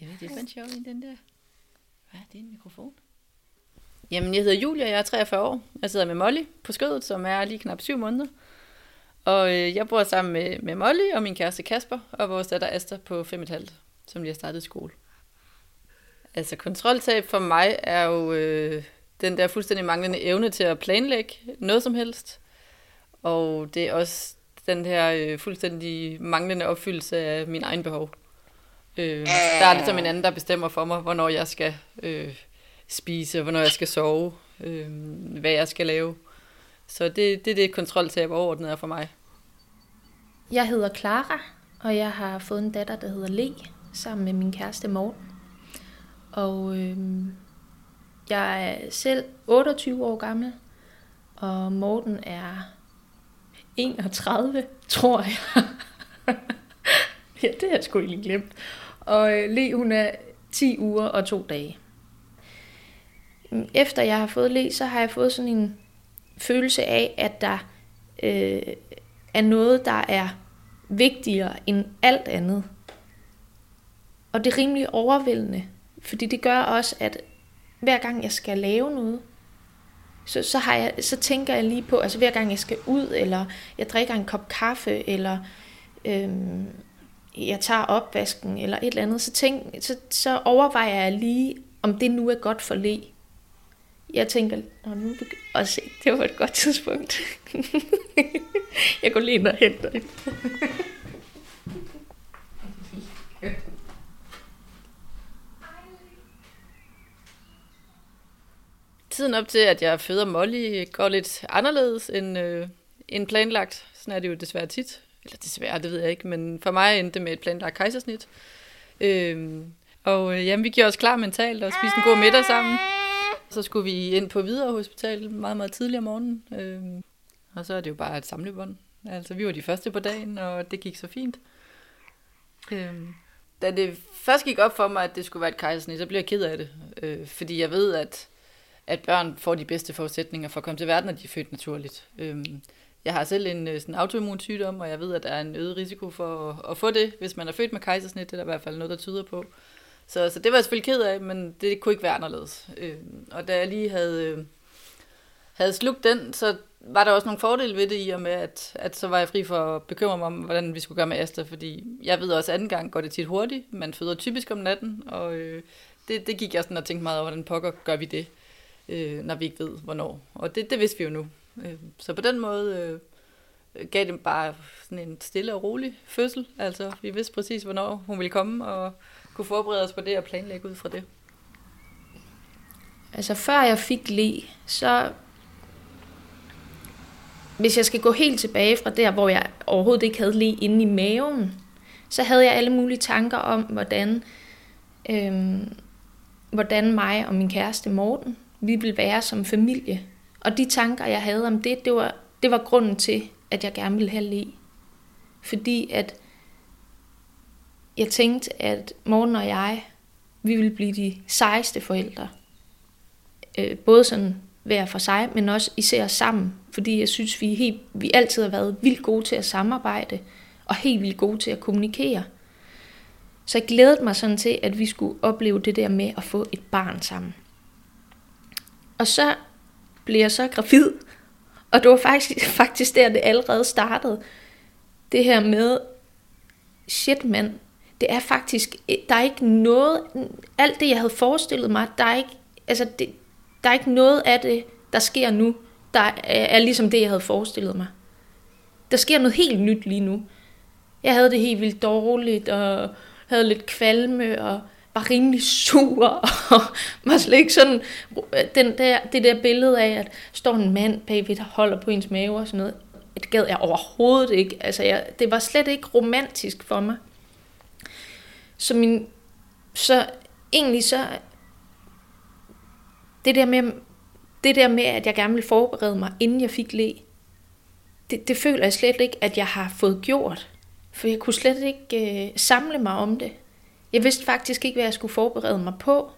Jeg ved, det er sjovt i den der. Hvad er det, en mikrofon? Jamen, jeg hedder Julia, jeg er 43 år. Jeg sidder med Molly på skødet, som er lige knap 7 måneder. Og øh, jeg bor sammen med, med Molly og min kæreste Kasper, og vores datter Asta på 5,5, som lige har startet skole. Altså, kontroltab for mig er jo øh, den der fuldstændig manglende evne til at planlægge noget som helst. Og det er også den her øh, fuldstændig manglende opfyldelse af min egen behov. Øh, der er ligesom en anden, der bestemmer for mig, hvornår jeg skal øh, spise, hvornår jeg skal sove, øh, hvad jeg skal lave. Så det, det er det kontroltab overordnet er for mig. Jeg hedder Clara, og jeg har fået en datter, der hedder Le, sammen med min kæreste Morten. Og øh, jeg er selv 28 år gammel, og Morten er 31, tror jeg. ja, det har jeg sgu egentlig glemt. Og øh, Le, hun er 10 uger og to dage. Mm, efter jeg har fået Le, så har jeg fået sådan en følelse af, at der øh, er noget, der er vigtigere end alt andet. Og det er rimelig overvældende, fordi det gør også, at hver gang jeg skal lave noget, så, så, har jeg, så tænker jeg lige på, altså hver gang jeg skal ud, eller jeg drikker en kop kaffe, eller øhm, jeg tager opvasken, eller et eller andet, så, tænk, så, så overvejer jeg lige, om det nu er godt for læ. Jeg tænker, Nå, nu og se, det var et godt tidspunkt. jeg går lige ind og henter det. Tiden op til, at jeg føder Molly, går lidt anderledes end, øh, end planlagt. Sådan er det jo desværre tit. Eller desværre, det ved jeg ikke, men for mig endte det med et planlagt kejsersnit. Øh, og øh, jamen, vi gjorde os klar mentalt og spiste en god middag sammen. Så skulle vi ind på videre hospital meget, meget tidligere om morgenen. Øh, og så er det jo bare et samlebånd. Altså, vi var de første på dagen, og det gik så fint. Øh, da det først gik op for mig, at det skulle være et kejsersnit, så blev jeg ked af det. Øh, fordi jeg ved, at, at børn får de bedste forudsætninger for at komme til verden, når de er født naturligt. Øh, jeg har selv en øh, sådan autoimmun sygdom, og jeg ved, at der er en øget risiko for at, at få det, hvis man er født med kejsersnit. Det er der i hvert fald noget, der tyder på. Så, så det var jeg selvfølgelig ked af, men det kunne ikke være anderledes. Øh, og da jeg lige havde, øh, havde slugt den, så var der også nogle fordele ved det i og med, at, at så var jeg fri for at bekymre mig om, hvordan vi skulle gøre med Asta, fordi jeg ved også, at anden gang går det tit hurtigt. Man føder typisk om natten, og øh, det, det gik jeg sådan og tænkte meget over, hvordan pokker gør vi det, øh, når vi ikke ved, hvornår. Og det, det vidste vi jo nu. Øh, så på den måde øh, gav det bare sådan en stille og rolig fødsel. Altså, vi vidste præcis, hvornår hun ville komme, og kunne forberede os på det og planlægge ud fra det. Altså, før jeg fik le, så hvis jeg skal gå helt tilbage fra der, hvor jeg overhovedet ikke havde le inde i maven, så havde jeg alle mulige tanker om, hvordan, øhm, hvordan mig og min kæreste Morten, vi ville være som familie. Og de tanker, jeg havde om det, det var, det var grunden til, at jeg gerne ville have le. Fordi at jeg tænkte, at Morten og jeg, vi ville blive de sejeste forældre. Øh, både sådan hver for sig, men også især sammen. Fordi jeg synes, vi, helt, vi altid har været vildt gode til at samarbejde, og helt vildt gode til at kommunikere. Så jeg glædede mig sådan til, at vi skulle opleve det der med at få et barn sammen. Og så blev jeg så gravid, og det var faktisk, faktisk der, det allerede startede. Det her med, shit mand, det er faktisk, eh, der er ikke noget, alt det jeg havde forestillet mig, der er ikke, altså det, der er ikke noget af det, der sker nu, der er, er ligesom det, jeg havde forestillet mig. Der sker noget helt nyt lige nu. Jeg havde det helt vildt dårligt, og havde lidt kvalme, og var rimelig sur, og var slet ikke sådan, den der, det der billede af, at står en mand bagved, der holder på ens mave og sådan noget, det gad jeg overhovedet ikke. Altså, jeg, det var slet ikke romantisk for mig. Så, min, så egentlig så, det der med, det der med, at jeg gerne ville forberede mig, inden jeg fik le, det, det føler jeg slet ikke, at jeg har fået gjort. For jeg kunne slet ikke øh, samle mig om det. Jeg vidste faktisk ikke, hvad jeg skulle forberede mig på.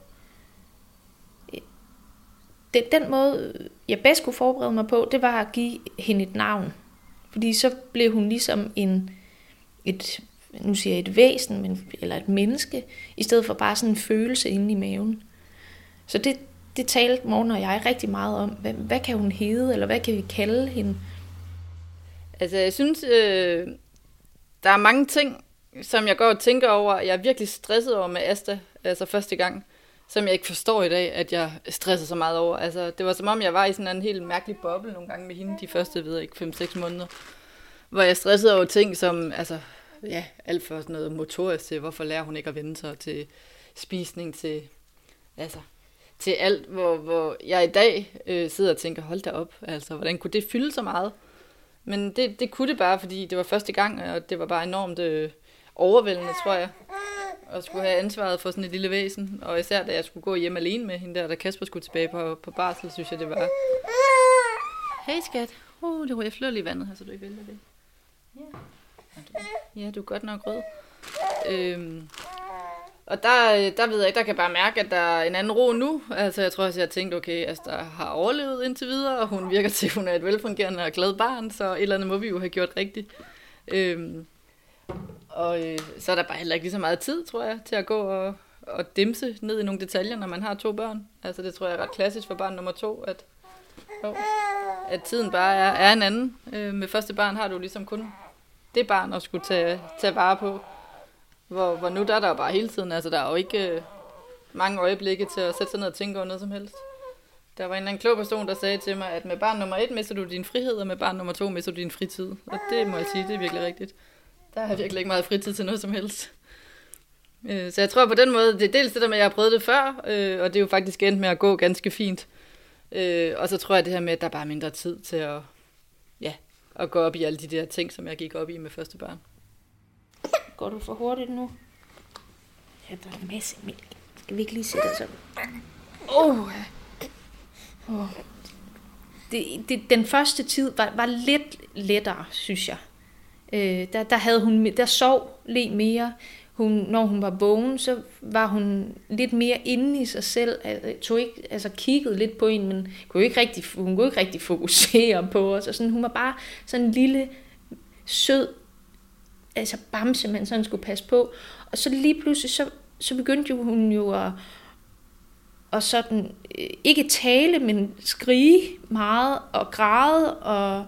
Det, den måde, jeg bedst kunne forberede mig på, det var at give hende et navn. Fordi så blev hun ligesom en, et nu siger jeg et væsen, men, eller et menneske, i stedet for bare sådan en følelse inde i maven. Så det, det talte Morten og jeg rigtig meget om. Hvad, hvad kan hun hedde, eller hvad kan vi kalde hende? Altså, jeg synes, øh, der er mange ting, som jeg går og tænker over. Jeg er virkelig stresset over med Asta, altså første gang, som jeg ikke forstår i dag, at jeg stresser så meget over. Altså, det var som om, jeg var i sådan en helt mærkelig boble nogle gange med hende de første, ved ikke, 5-6 måneder. Hvor jeg stressede over ting som, altså, ja, alt for sådan noget motorisk til, hvorfor lærer hun ikke at vende sig til spisning, til, altså, til alt, hvor, hvor jeg i dag øh, sidder og tænker, hold da op, altså, hvordan kunne det fylde så meget? Men det, det kunne det bare, fordi det var første gang, og det var bare enormt øh, overvældende, tror jeg, at skulle have ansvaret for sådan et lille væsen. Og især da jeg skulle gå hjem alene med hende der, da Kasper skulle tilbage på, på barsel, synes jeg, det var... Hey skat, uh, det jeg flytter lige vandet her, så du ikke vælter det. Ja. Ja, du er godt nok rød. Øhm, og der, der ved jeg ikke, der kan bare mærke, at der er en anden ro nu. Altså, jeg tror også, jeg har tænkt, okay, altså, der har overlevet indtil videre, og hun virker til, at hun er et velfungerende og glad barn, så et eller andet må vi jo have gjort rigtigt. Øhm, og øh, så er der bare heller ikke lige så meget tid, tror jeg, til at gå og, og dimse ned i nogle detaljer, når man har to børn. Altså, det tror jeg er ret klassisk for barn nummer to, at, oh, at tiden bare er, er en anden. Øh, med første barn har du ligesom kun det barn at skulle tage, tage vare på. Hvor, hvor nu der er der jo bare hele tiden, altså der er jo ikke øh, mange øjeblikke til at sætte sig ned og tænke over noget som helst. Der var en eller anden klog person, der sagde til mig, at med barn nummer et mister du din frihed, og med barn nummer to mister du din fritid. Og det må jeg sige, det er virkelig rigtigt. Der er virkelig ikke meget fritid til noget som helst. Øh, så jeg tror på den måde, det er dels det der med, at jeg har prøvet det før, øh, og det er jo faktisk endt med at gå ganske fint. Øh, og så tror jeg det her med, at der er bare mindre tid til at, ja, at gå op i alle de der ting, som jeg gik op i med første barn. Går du for hurtigt nu? Ja, der er en masse mælk. Skal vi ikke lige sætte os op? Åh! Oh. oh. Det, det, den første tid var, var lidt lettere, synes jeg. Øh, der, der, havde hun, der sov lidt mere. Hun, når hun var vågen, så var hun lidt mere inde i sig selv. Altså, tog ikke, altså kiggede lidt på en, men kunne ikke rigtig, hun kunne ikke rigtig fokusere på os. Og sådan, hun var bare sådan en lille, sød altså bamse, man sådan skulle passe på. Og så lige pludselig, så, så begyndte jo hun jo at, og sådan, øh, ikke tale, men skrige meget og græde. Og,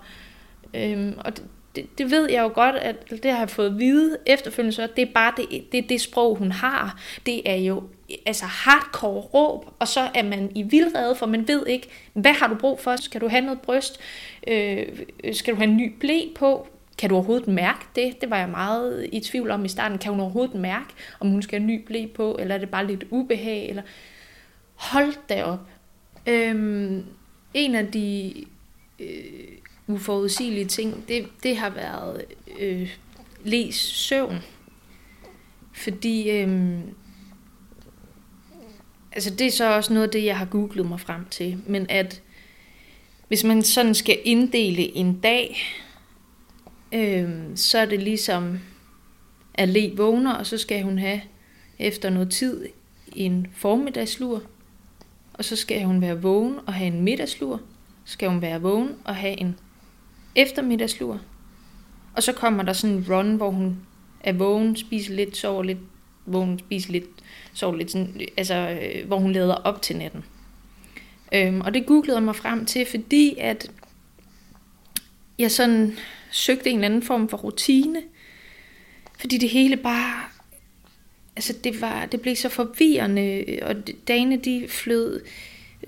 øhm, og det, det ved jeg jo godt, at det har jeg fået at vide efterfølgende, så det er bare det, det, det sprog, hun har. Det er jo altså hardcore råb, og så er man i vildrede, for man ved ikke, hvad har du brug for? Skal du have noget bryst? Øh, skal du have en ny blæ på? Kan du overhovedet mærke det? Det var jeg meget i tvivl om i starten. Kan hun overhovedet mærke, om hun skal have en ny blæ på, eller er det bare lidt ubehag? Eller... Hold da op. Øhm, en af de øh, uforudsigelige ting, det, det har været øh, læs søvn. Fordi øh, altså det er så også noget af det, jeg har googlet mig frem til. Men at hvis man sådan skal inddele en dag, øh, så er det ligesom, at Le vågner, og så skal hun have efter noget tid en formiddagslur, og så skal hun være vågen og have en middagslur, så skal hun være vågen og have en eftermiddagslur, og så kommer der sådan en run, hvor hun er vågen, spiser lidt, sover lidt, vågen, spiser lidt, sover lidt, sådan, altså, øh, hvor hun leder op til natten. Øhm, og det googlede jeg mig frem til, fordi at jeg sådan søgte en eller anden form for rutine, fordi det hele bare, altså det, var, det blev så forvirrende, og dagene de flød,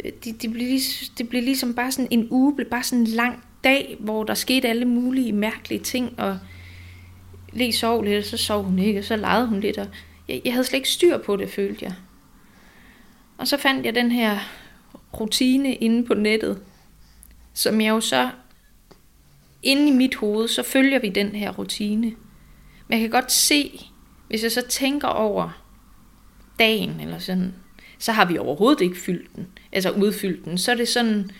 øh, de, de, blev, det blev ligesom bare sådan en uge, blev bare sådan lang dag, hvor der skete alle mulige mærkelige ting, og lige sov lidt, og så sov hun ikke, og så legede hun lidt, og jeg, jeg havde slet ikke styr på det, følte jeg. Og så fandt jeg den her rutine inde på nettet, som jeg jo så inde i mit hoved, så følger vi den her rutine. Men jeg kan godt se, hvis jeg så tænker over dagen, eller sådan, så har vi overhovedet ikke fyldt den, altså udfyldt den. Så er det sådan,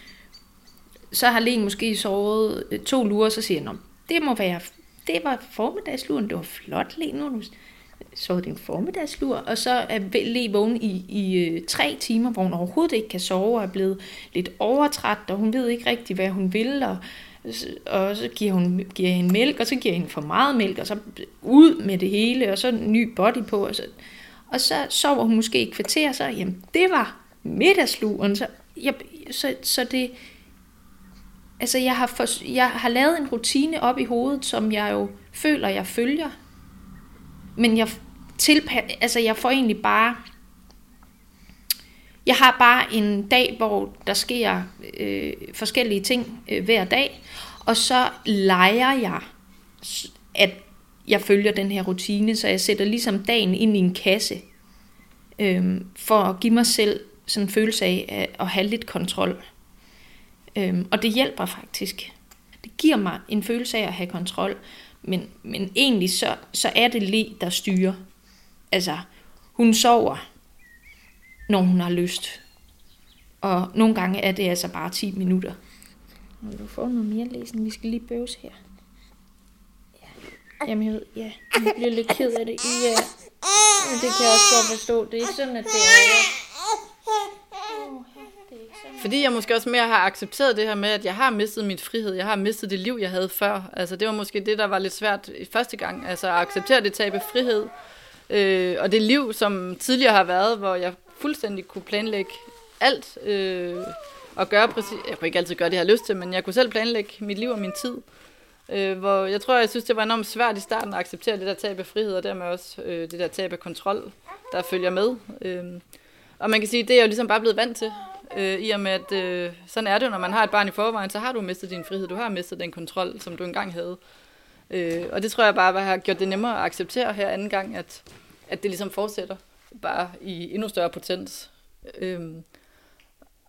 så har Len måske sovet øh, to lurer, så siger han, det må være, det var formiddagsluren, det var flot, Len, nu så du sovet din formiddagslur, og så er Le vågen i, i øh, tre timer, hvor hun overhovedet ikke kan sove, og er blevet lidt overtræt, og hun ved ikke rigtig, hvad hun vil, og og så giver, hun, giver hende mælk, og så giver hende for meget mælk, og så ud med det hele, og så en ny body på, og så, og så sover hun måske i kvarter, så jamen, det var middagsluren, så, jeg, så, så det, altså jeg har, for, jeg har lavet en rutine op i hovedet, som jeg jo føler, jeg følger, men jeg, tilpa, altså jeg får egentlig bare jeg har bare en dag, hvor der sker øh, forskellige ting øh, hver dag, og så leger jeg, at jeg følger den her rutine, så jeg sætter ligesom dagen ind i en kasse, øh, for at give mig selv sådan en følelse af at have lidt kontrol. Øh, og det hjælper faktisk. Det giver mig en følelse af at have kontrol, men, men egentlig så, så er det lige der styrer. Altså, hun sover, når hun har lyst. Og nogle gange er det altså bare 10 minutter. Vil du få noget mere læsning? Vi skal lige bøves her. Ja. Jamen, jeg ved, ja, jeg bliver lidt ked af det. Ja. Men det kan jeg også godt forstå. Det er ikke sådan, at det er fordi jeg måske også mere har accepteret det her med, at jeg har mistet min frihed. Jeg har mistet det liv, jeg havde før. Altså, det var måske det, der var lidt svært i første gang. Altså, at acceptere det tab af frihed. Øh, og det liv, som tidligere har været, hvor jeg fuldstændig kunne planlægge alt. Øh, og gøre præcis... Jeg kunne ikke altid gøre det, jeg har lyst til, men jeg kunne selv planlægge mit liv og min tid. Øh, hvor jeg tror, jeg synes, det var enormt svært i starten at acceptere det der tab af frihed, og dermed også øh, det der tab af kontrol, der følger med. Øh, og man kan sige, det er jeg jo ligesom bare blevet vant til, øh, i og med, at øh, sådan er det når man har et barn i forvejen, så har du mistet din frihed, du har mistet den kontrol, som du engang havde. Øh, og det tror jeg bare har gjort det nemmere at acceptere her anden gang, at, at det ligesom fortsætter, bare i endnu større potens. Øh,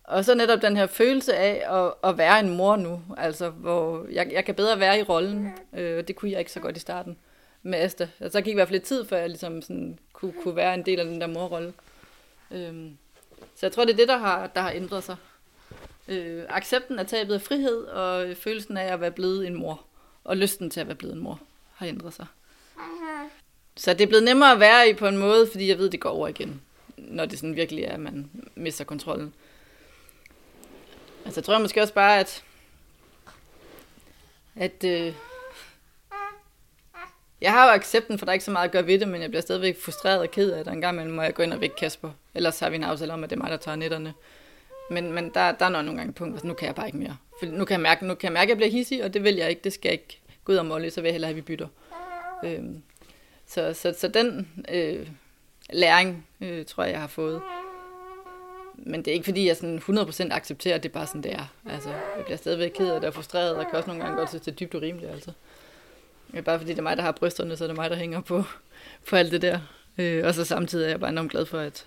og så netop den her følelse af at, at være en mor nu, altså hvor jeg, jeg kan bedre være i rollen, øh, det kunne jeg ikke så godt i starten med Asta. Altså, der gik i hvert fald lidt tid, før jeg ligesom sådan kunne, kunne være en del af den der morrolle. Øhm, så jeg tror, det er det, der har, der har ændret sig. Øh, accepten af tabet af frihed, og følelsen af at være blevet en mor, og lysten til at være blevet en mor, har ændret sig. Så det er blevet nemmere at være i på en måde, fordi jeg ved, det går over igen, når det sådan virkelig er, at man mister kontrollen. Altså, jeg tror måske også bare, at, at øh, jeg har jo accepten, for der er ikke så meget at gøre ved det, men jeg bliver stadigvæk frustreret og ked af det. En gang imellem må jeg gå ind og vække Kasper. Ellers har vi en aftale om, at det er mig, der tager netterne. Men, men der, der er nok nogle gange punkt, altså nu kan jeg bare ikke mere. For nu kan jeg mærke, nu kan jeg mærke, at jeg bliver hissig, og det vil jeg ikke. Det skal jeg ikke gå ud og måle, så vil jeg hellere have, at vi bytter. Øhm, så, så, så den øh, læring, øh, tror jeg, jeg har fået men det er ikke fordi, jeg sådan 100% accepterer, at det er bare sådan, det er. Altså, jeg bliver stadigvæk ked af det og frustreret, og kan også nogle gange godt synes, det er dybt urimeligt, altså. Er bare fordi, det er mig, der har brysterne, så er det mig, der hænger på, på alt det der. Øh, og så samtidig er jeg bare enormt glad for, at,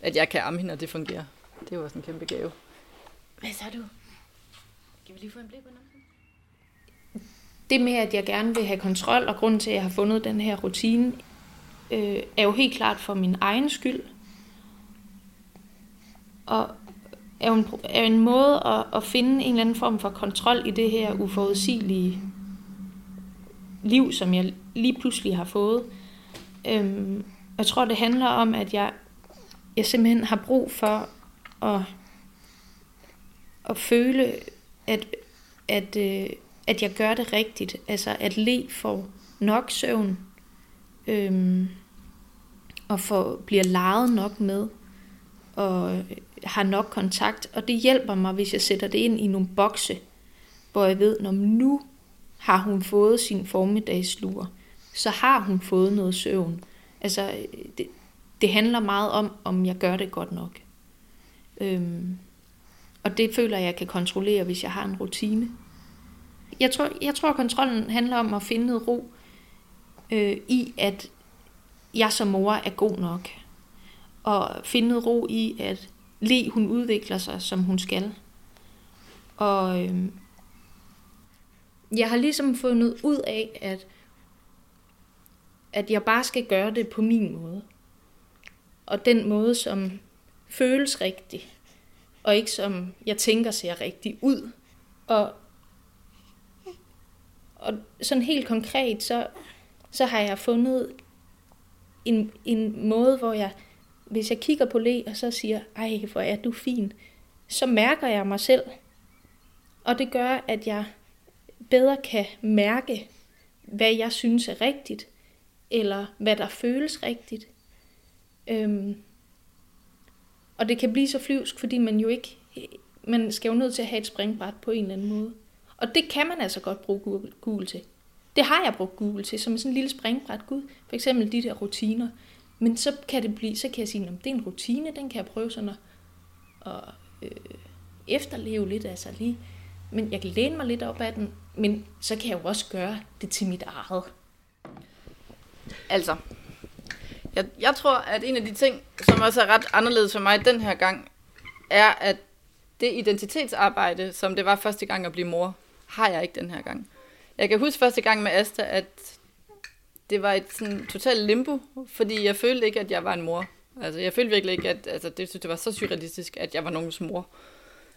at jeg kan amme hende, og det fungerer. Det er jo også en kæmpe gave. Hvad så du? Kan vi lige få en blik på Det med, at jeg gerne vil have kontrol, og grunden til, at jeg har fundet den her rutine, øh, er jo helt klart for min egen skyld og er jo en, er en måde at, at finde en eller anden form for kontrol i det her uforudsigelige liv, som jeg lige pludselig har fået. Øhm, jeg tror, det handler om, at jeg, jeg simpelthen har brug for at, at føle, at, at, øh, at jeg gør det rigtigt. Altså, at le får nok søvn, øhm, og får, bliver lejet nok med, og har nok kontakt, og det hjælper mig, hvis jeg sætter det ind i nogle bokse, hvor jeg ved, når nu har hun fået sin formiddagslur, så har hun fået noget søvn. Altså, det, det handler meget om, om jeg gør det godt nok. Øhm, og det føler jeg, jeg kan kontrollere, hvis jeg har en rutine. Jeg tror, jeg tror kontrollen handler om at finde noget ro øh, i, at jeg som mor er god nok. Og finde noget ro i, at Le, hun udvikler sig, som hun skal. Og øh, jeg har ligesom fundet ud af, at, at jeg bare skal gøre det på min måde. Og den måde, som føles rigtig, og ikke som jeg tænker ser rigtig ud. Og, og sådan helt konkret, så, så har jeg fundet en, en måde, hvor jeg hvis jeg kigger på Le, og så siger, ej, hvor er du fin, så mærker jeg mig selv. Og det gør, at jeg bedre kan mærke, hvad jeg synes er rigtigt, eller hvad der føles rigtigt. Øhm, og det kan blive så flyvsk, fordi man jo ikke, man skal jo nødt til at have et springbræt på en eller anden måde. Og det kan man altså godt bruge Google til. Det har jeg brugt Google til, som sådan en lille springbræt. Gud, for eksempel de der rutiner. Men så kan det blive, så kan jeg sige, at det er en rutine, den kan jeg prøve sådan at, at øh, efterleve lidt, altså lige. Men jeg kan læne mig lidt op ad den, men så kan jeg jo også gøre det til mit eget. Altså, jeg, jeg tror, at en af de ting, som også er ret anderledes for mig den her gang, er, at det identitetsarbejde, som det var første gang at blive mor, har jeg ikke den her gang. Jeg kan huske første gang med Asta, at det var et sådan totalt limbo, fordi jeg følte ikke, at jeg var en mor. Altså, jeg følte virkelig ikke, at altså, det, det var så surrealistisk, at jeg var nogens mor.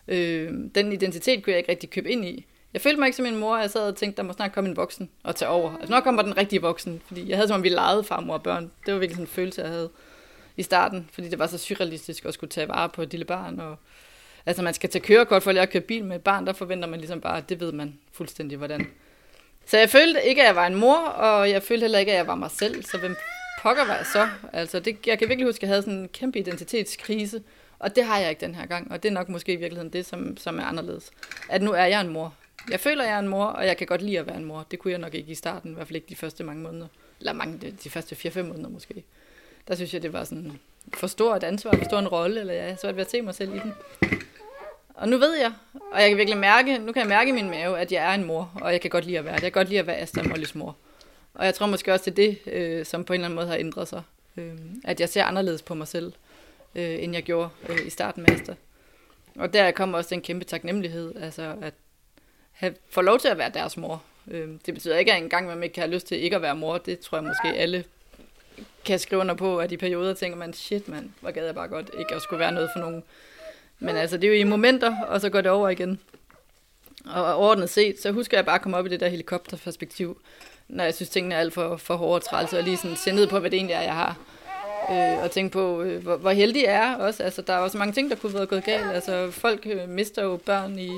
Øh, den identitet kunne jeg ikke rigtig købe ind i. Jeg følte mig ikke som en mor, jeg sad og tænkte, der må snart komme en voksen og tage over. Altså, når kommer den rigtige voksen, fordi jeg havde som om, vi legede far, mor og børn. Det var virkelig sådan en følelse, jeg havde i starten, fordi det var så surrealistisk at skulle tage vare på et lille barn. Og, altså, man skal tage kørekort for at lære at køre bil med et barn, der forventer man ligesom bare, at det ved man fuldstændig, hvordan. Så jeg følte ikke, at jeg var en mor, og jeg følte heller ikke, at jeg var mig selv. Så hvem pokker var jeg så? Altså, det, jeg kan virkelig huske, at jeg havde sådan en kæmpe identitetskrise, og det har jeg ikke den her gang, og det er nok måske i virkeligheden det, som, som er anderledes. At nu er jeg en mor. Jeg føler, jeg er en mor, og jeg kan godt lide at være en mor. Det kunne jeg nok ikke i starten, i hvert fald ikke de første mange måneder. Eller mange, de, de første 4-5 måneder måske. Der synes jeg, det var sådan for stort et ansvar, for stor en rolle, eller jeg er svært ved at se mig selv i den. Og nu ved jeg, og jeg kan virkelig mærke, nu kan jeg mærke i min mave, at jeg er en mor, og jeg kan godt lide at være det. Jeg kan godt lide at være Asta Mollys mor. Og jeg tror måske også, det er det, øh, som på en eller anden måde har ændret sig. Øh, at jeg ser anderledes på mig selv øh, end jeg gjorde øh, i starten med Asta. Og der kommer også den kæmpe taknemmelighed, altså at have, få lov til at være deres mor. Øh, det betyder ikke, at engang man ikke kan have lyst til ikke at være mor. Det tror jeg måske alle kan skrive under på, at i perioder tænker man, shit mand, hvor gad jeg bare godt ikke at skulle være noget for nogen. Men altså, det er jo i momenter, og så går det over igen. Og ordnet set, så husker jeg bare at komme op i det der helikopterperspektiv, når jeg synes, tingene er alt for, for hårde og trælse, og lige sådan se ned på, hvad det egentlig er, jeg har øh, og tænke på, øh, hvor, hvor heldig jeg er også. Altså, der er også mange ting, der kunne være gået galt. Altså, folk øh, mister jo børn i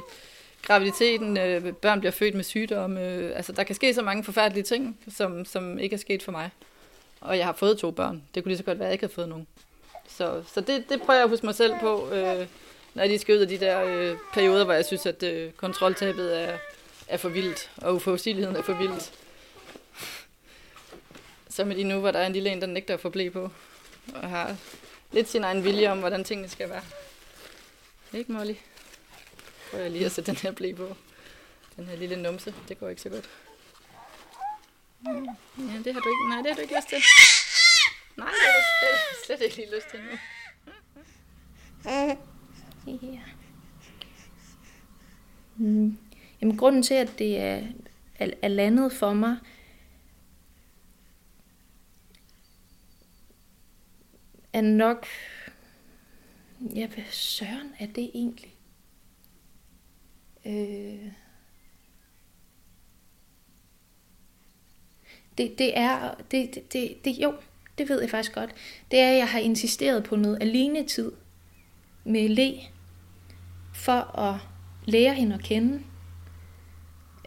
graviditeten, øh, børn bliver født med sygdomme. Øh, altså, der kan ske så mange forfærdelige ting, som, som ikke er sket for mig. Og jeg har fået to børn. Det kunne lige så godt være, at jeg ikke havde fået nogen. Så, så det, det prøver jeg at huske mig selv på, øh, når de skal ud af de der øh, perioder, hvor jeg synes, at øh, kontroltabet er, er for vildt, og uforudsigeligheden er for vildt. Så med de nu, hvor der er en lille en, der nægter at få blæ på og har lidt sin egen vilje om, hvordan tingene skal være. Ikke, Molly? Prøver jeg lige at sætte den her blæ på. Den her lille numse, det går ikke så godt. Ja, det har du ikke, nej, det har du ikke lyst til. Nej, det har du slet, slet ikke lige lyst til nu. Ja. Mm. Jamen, grunden til, at det er, er, er landet for mig, er nok... Ja, hvad søren er det egentlig? Øh... Det, det er... Det, det, det, det, jo, det ved jeg faktisk godt. Det er, at jeg har insisteret på noget alene tid med Le, for at lære hende at kende.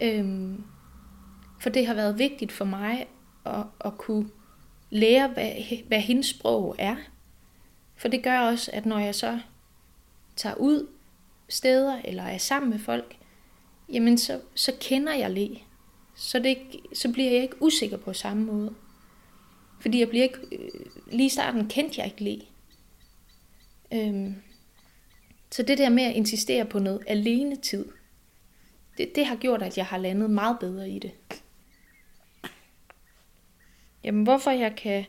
Øhm, for det har været vigtigt for mig at, at kunne lære, hvad, hvad hendes sprog er. For det gør også, at når jeg så tager ud steder eller er sammen med folk, jamen så, så kender jeg læ. Så, det ikke, så bliver jeg ikke usikker på samme måde. Fordi jeg bliver ikke, øh, lige i starten kendte jeg ikke læ. Øhm, så det der med at insistere på noget alene tid, det, det har gjort, at jeg har landet meget bedre i det. Jamen hvorfor jeg kan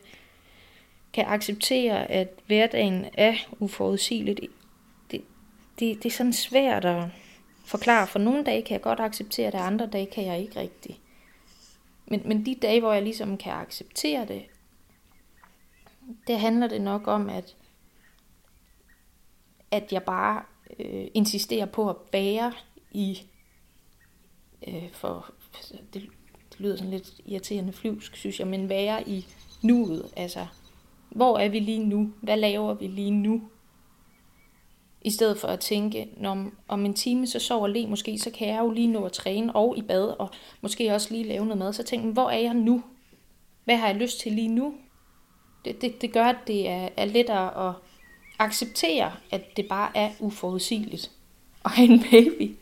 kan acceptere, at hverdagen er uforudsigeligt, det, det er sådan svært at forklare. For nogle dage kan jeg godt acceptere det, andre dage kan jeg ikke rigtig. Men, men de dage, hvor jeg ligesom kan acceptere det, det handler det nok om, at, at jeg bare øh, insisterer på at bære i, øh, for det, det lyder sådan lidt irriterende flyvsk, synes jeg, men være i nuet, altså hvor er vi lige nu? Hvad laver vi lige nu? I stedet for at tænke, når om en time så sover Le, måske så kan jeg jo lige nå at træne og i bad, og måske også lige lave noget mad. Så tænk, hvor er jeg nu? Hvad har jeg lyst til lige nu? Det, det, det gør, at det er, er lettere at acceptere, at det bare er uforudsigeligt at have en baby.